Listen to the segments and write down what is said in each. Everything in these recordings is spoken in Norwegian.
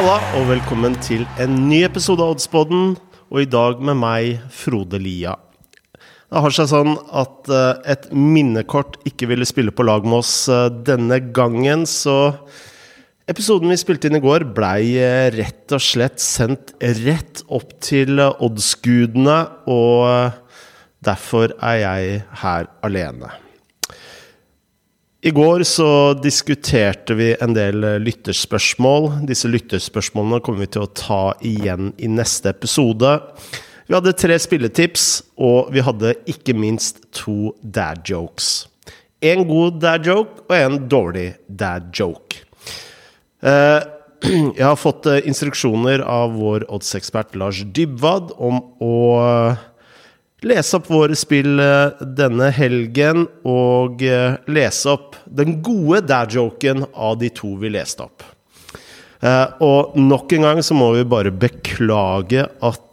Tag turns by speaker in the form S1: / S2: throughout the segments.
S1: Halla og velkommen til en ny episode av Oddsboden. Og i dag med meg, Frode Lia. Det har seg sånn at eh, et minnekort ikke ville spille på lag med oss eh, denne gangen, så episoden vi spilte inn i går, blei eh, rett og slett sendt rett opp til oddsgudene, og derfor er jeg her alene. I går så diskuterte vi en del eh, lytterspørsmål. Disse lytterspørsmålene kommer vi til å ta igjen i neste episode. Vi hadde tre spilletips, og vi hadde ikke minst to dad jokes. En god dad joke og en dårlig dad joke. Eh, Jeg har fått eh, instruksjoner av vår oddsekspert Lars Dybwad om å lese opp våre spill eh, denne helgen, og eh, lese opp den gode dad-joken av de to vi leste opp. Eh, og nok en gang så må vi bare beklage at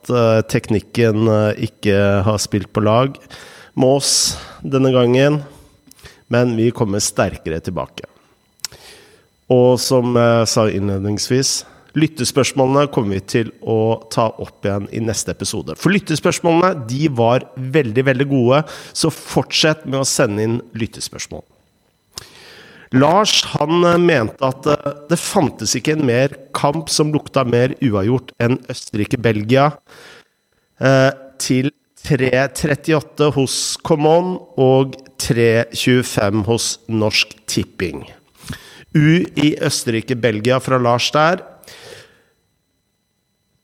S1: teknikken ikke har spilt på lag med oss denne gangen, men vi kommer sterkere tilbake. Og som jeg sa innledningsvis, lyttespørsmålene kommer vi til å ta opp igjen i neste episode. For lyttespørsmålene de var veldig, veldig gode, så fortsett med å sende inn lyttespørsmål. Lars han eh, mente at eh, det fantes ikke en mer kamp som lukta mer uavgjort enn Østerrike-Belgia. Eh, til 3.38 hos Common og 3.25 hos Norsk Tipping. U i Østerrike-Belgia fra Lars der.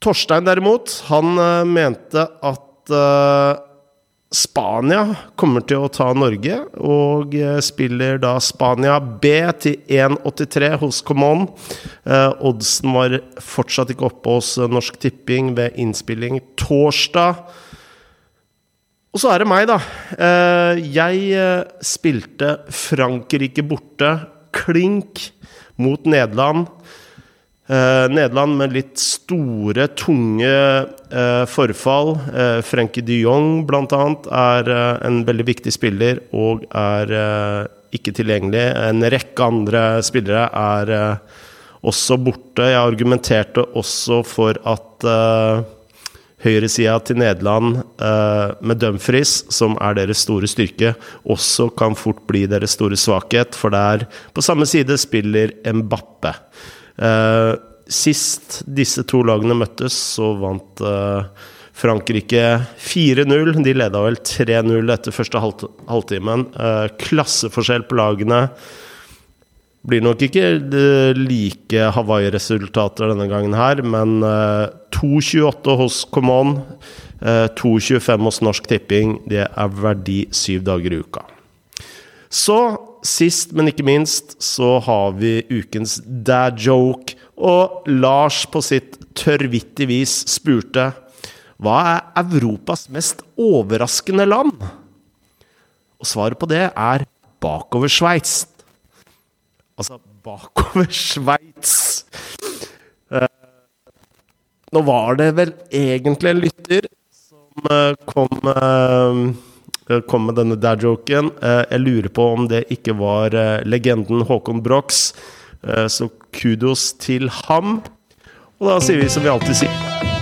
S1: Torstein derimot, han eh, mente at eh, Spania kommer til å ta Norge, og eh, spiller da Spania B til 1,83 hos Comon. Oddsen var fortsatt ikke oppe hos Norsk Tipping ved innspilling torsdag. Og så er det meg, da. Jeg spilte Frankrike borte, klink, mot Nederland. Eh, Nederland med litt store, tunge eh, forfall. Eh, Frenkie de Jong annet er eh, en veldig viktig spiller og er eh, ikke tilgjengelig. En rekke andre spillere er eh, også borte. Jeg argumenterte også for at høyresida til Nederland med Dumfries, som er deres store styrke, også kan fort bli deres store svakhet, for der på samme side spiller Mbappe. Eh, sist disse to lagene møttes, så vant uh, Frankrike 4-0. De leda vel 3-0 etter første halv halvtimen. Uh, klasseforskjell på lagene. Blir nok ikke like Hawaii-resultater denne gangen her, men 2-28 hos Common, 2-25 hos Norsk Tipping. Det er verdi syv dager i uka. Så, sist, men ikke minst, så har vi ukens dad joke. Og Lars på sitt tørrvittige vis spurte hva er Europas mest overraskende land? Og svaret på det er bakover Sveits. Altså bakover Sveits. Eh, nå var det vel egentlig en lytter som eh, kom eh, kom med denne dad-joken. Eh, jeg lurer på om det ikke var eh, legenden Håkon Brox. Eh, så kudos til ham. Og da sier vi som vi alltid sier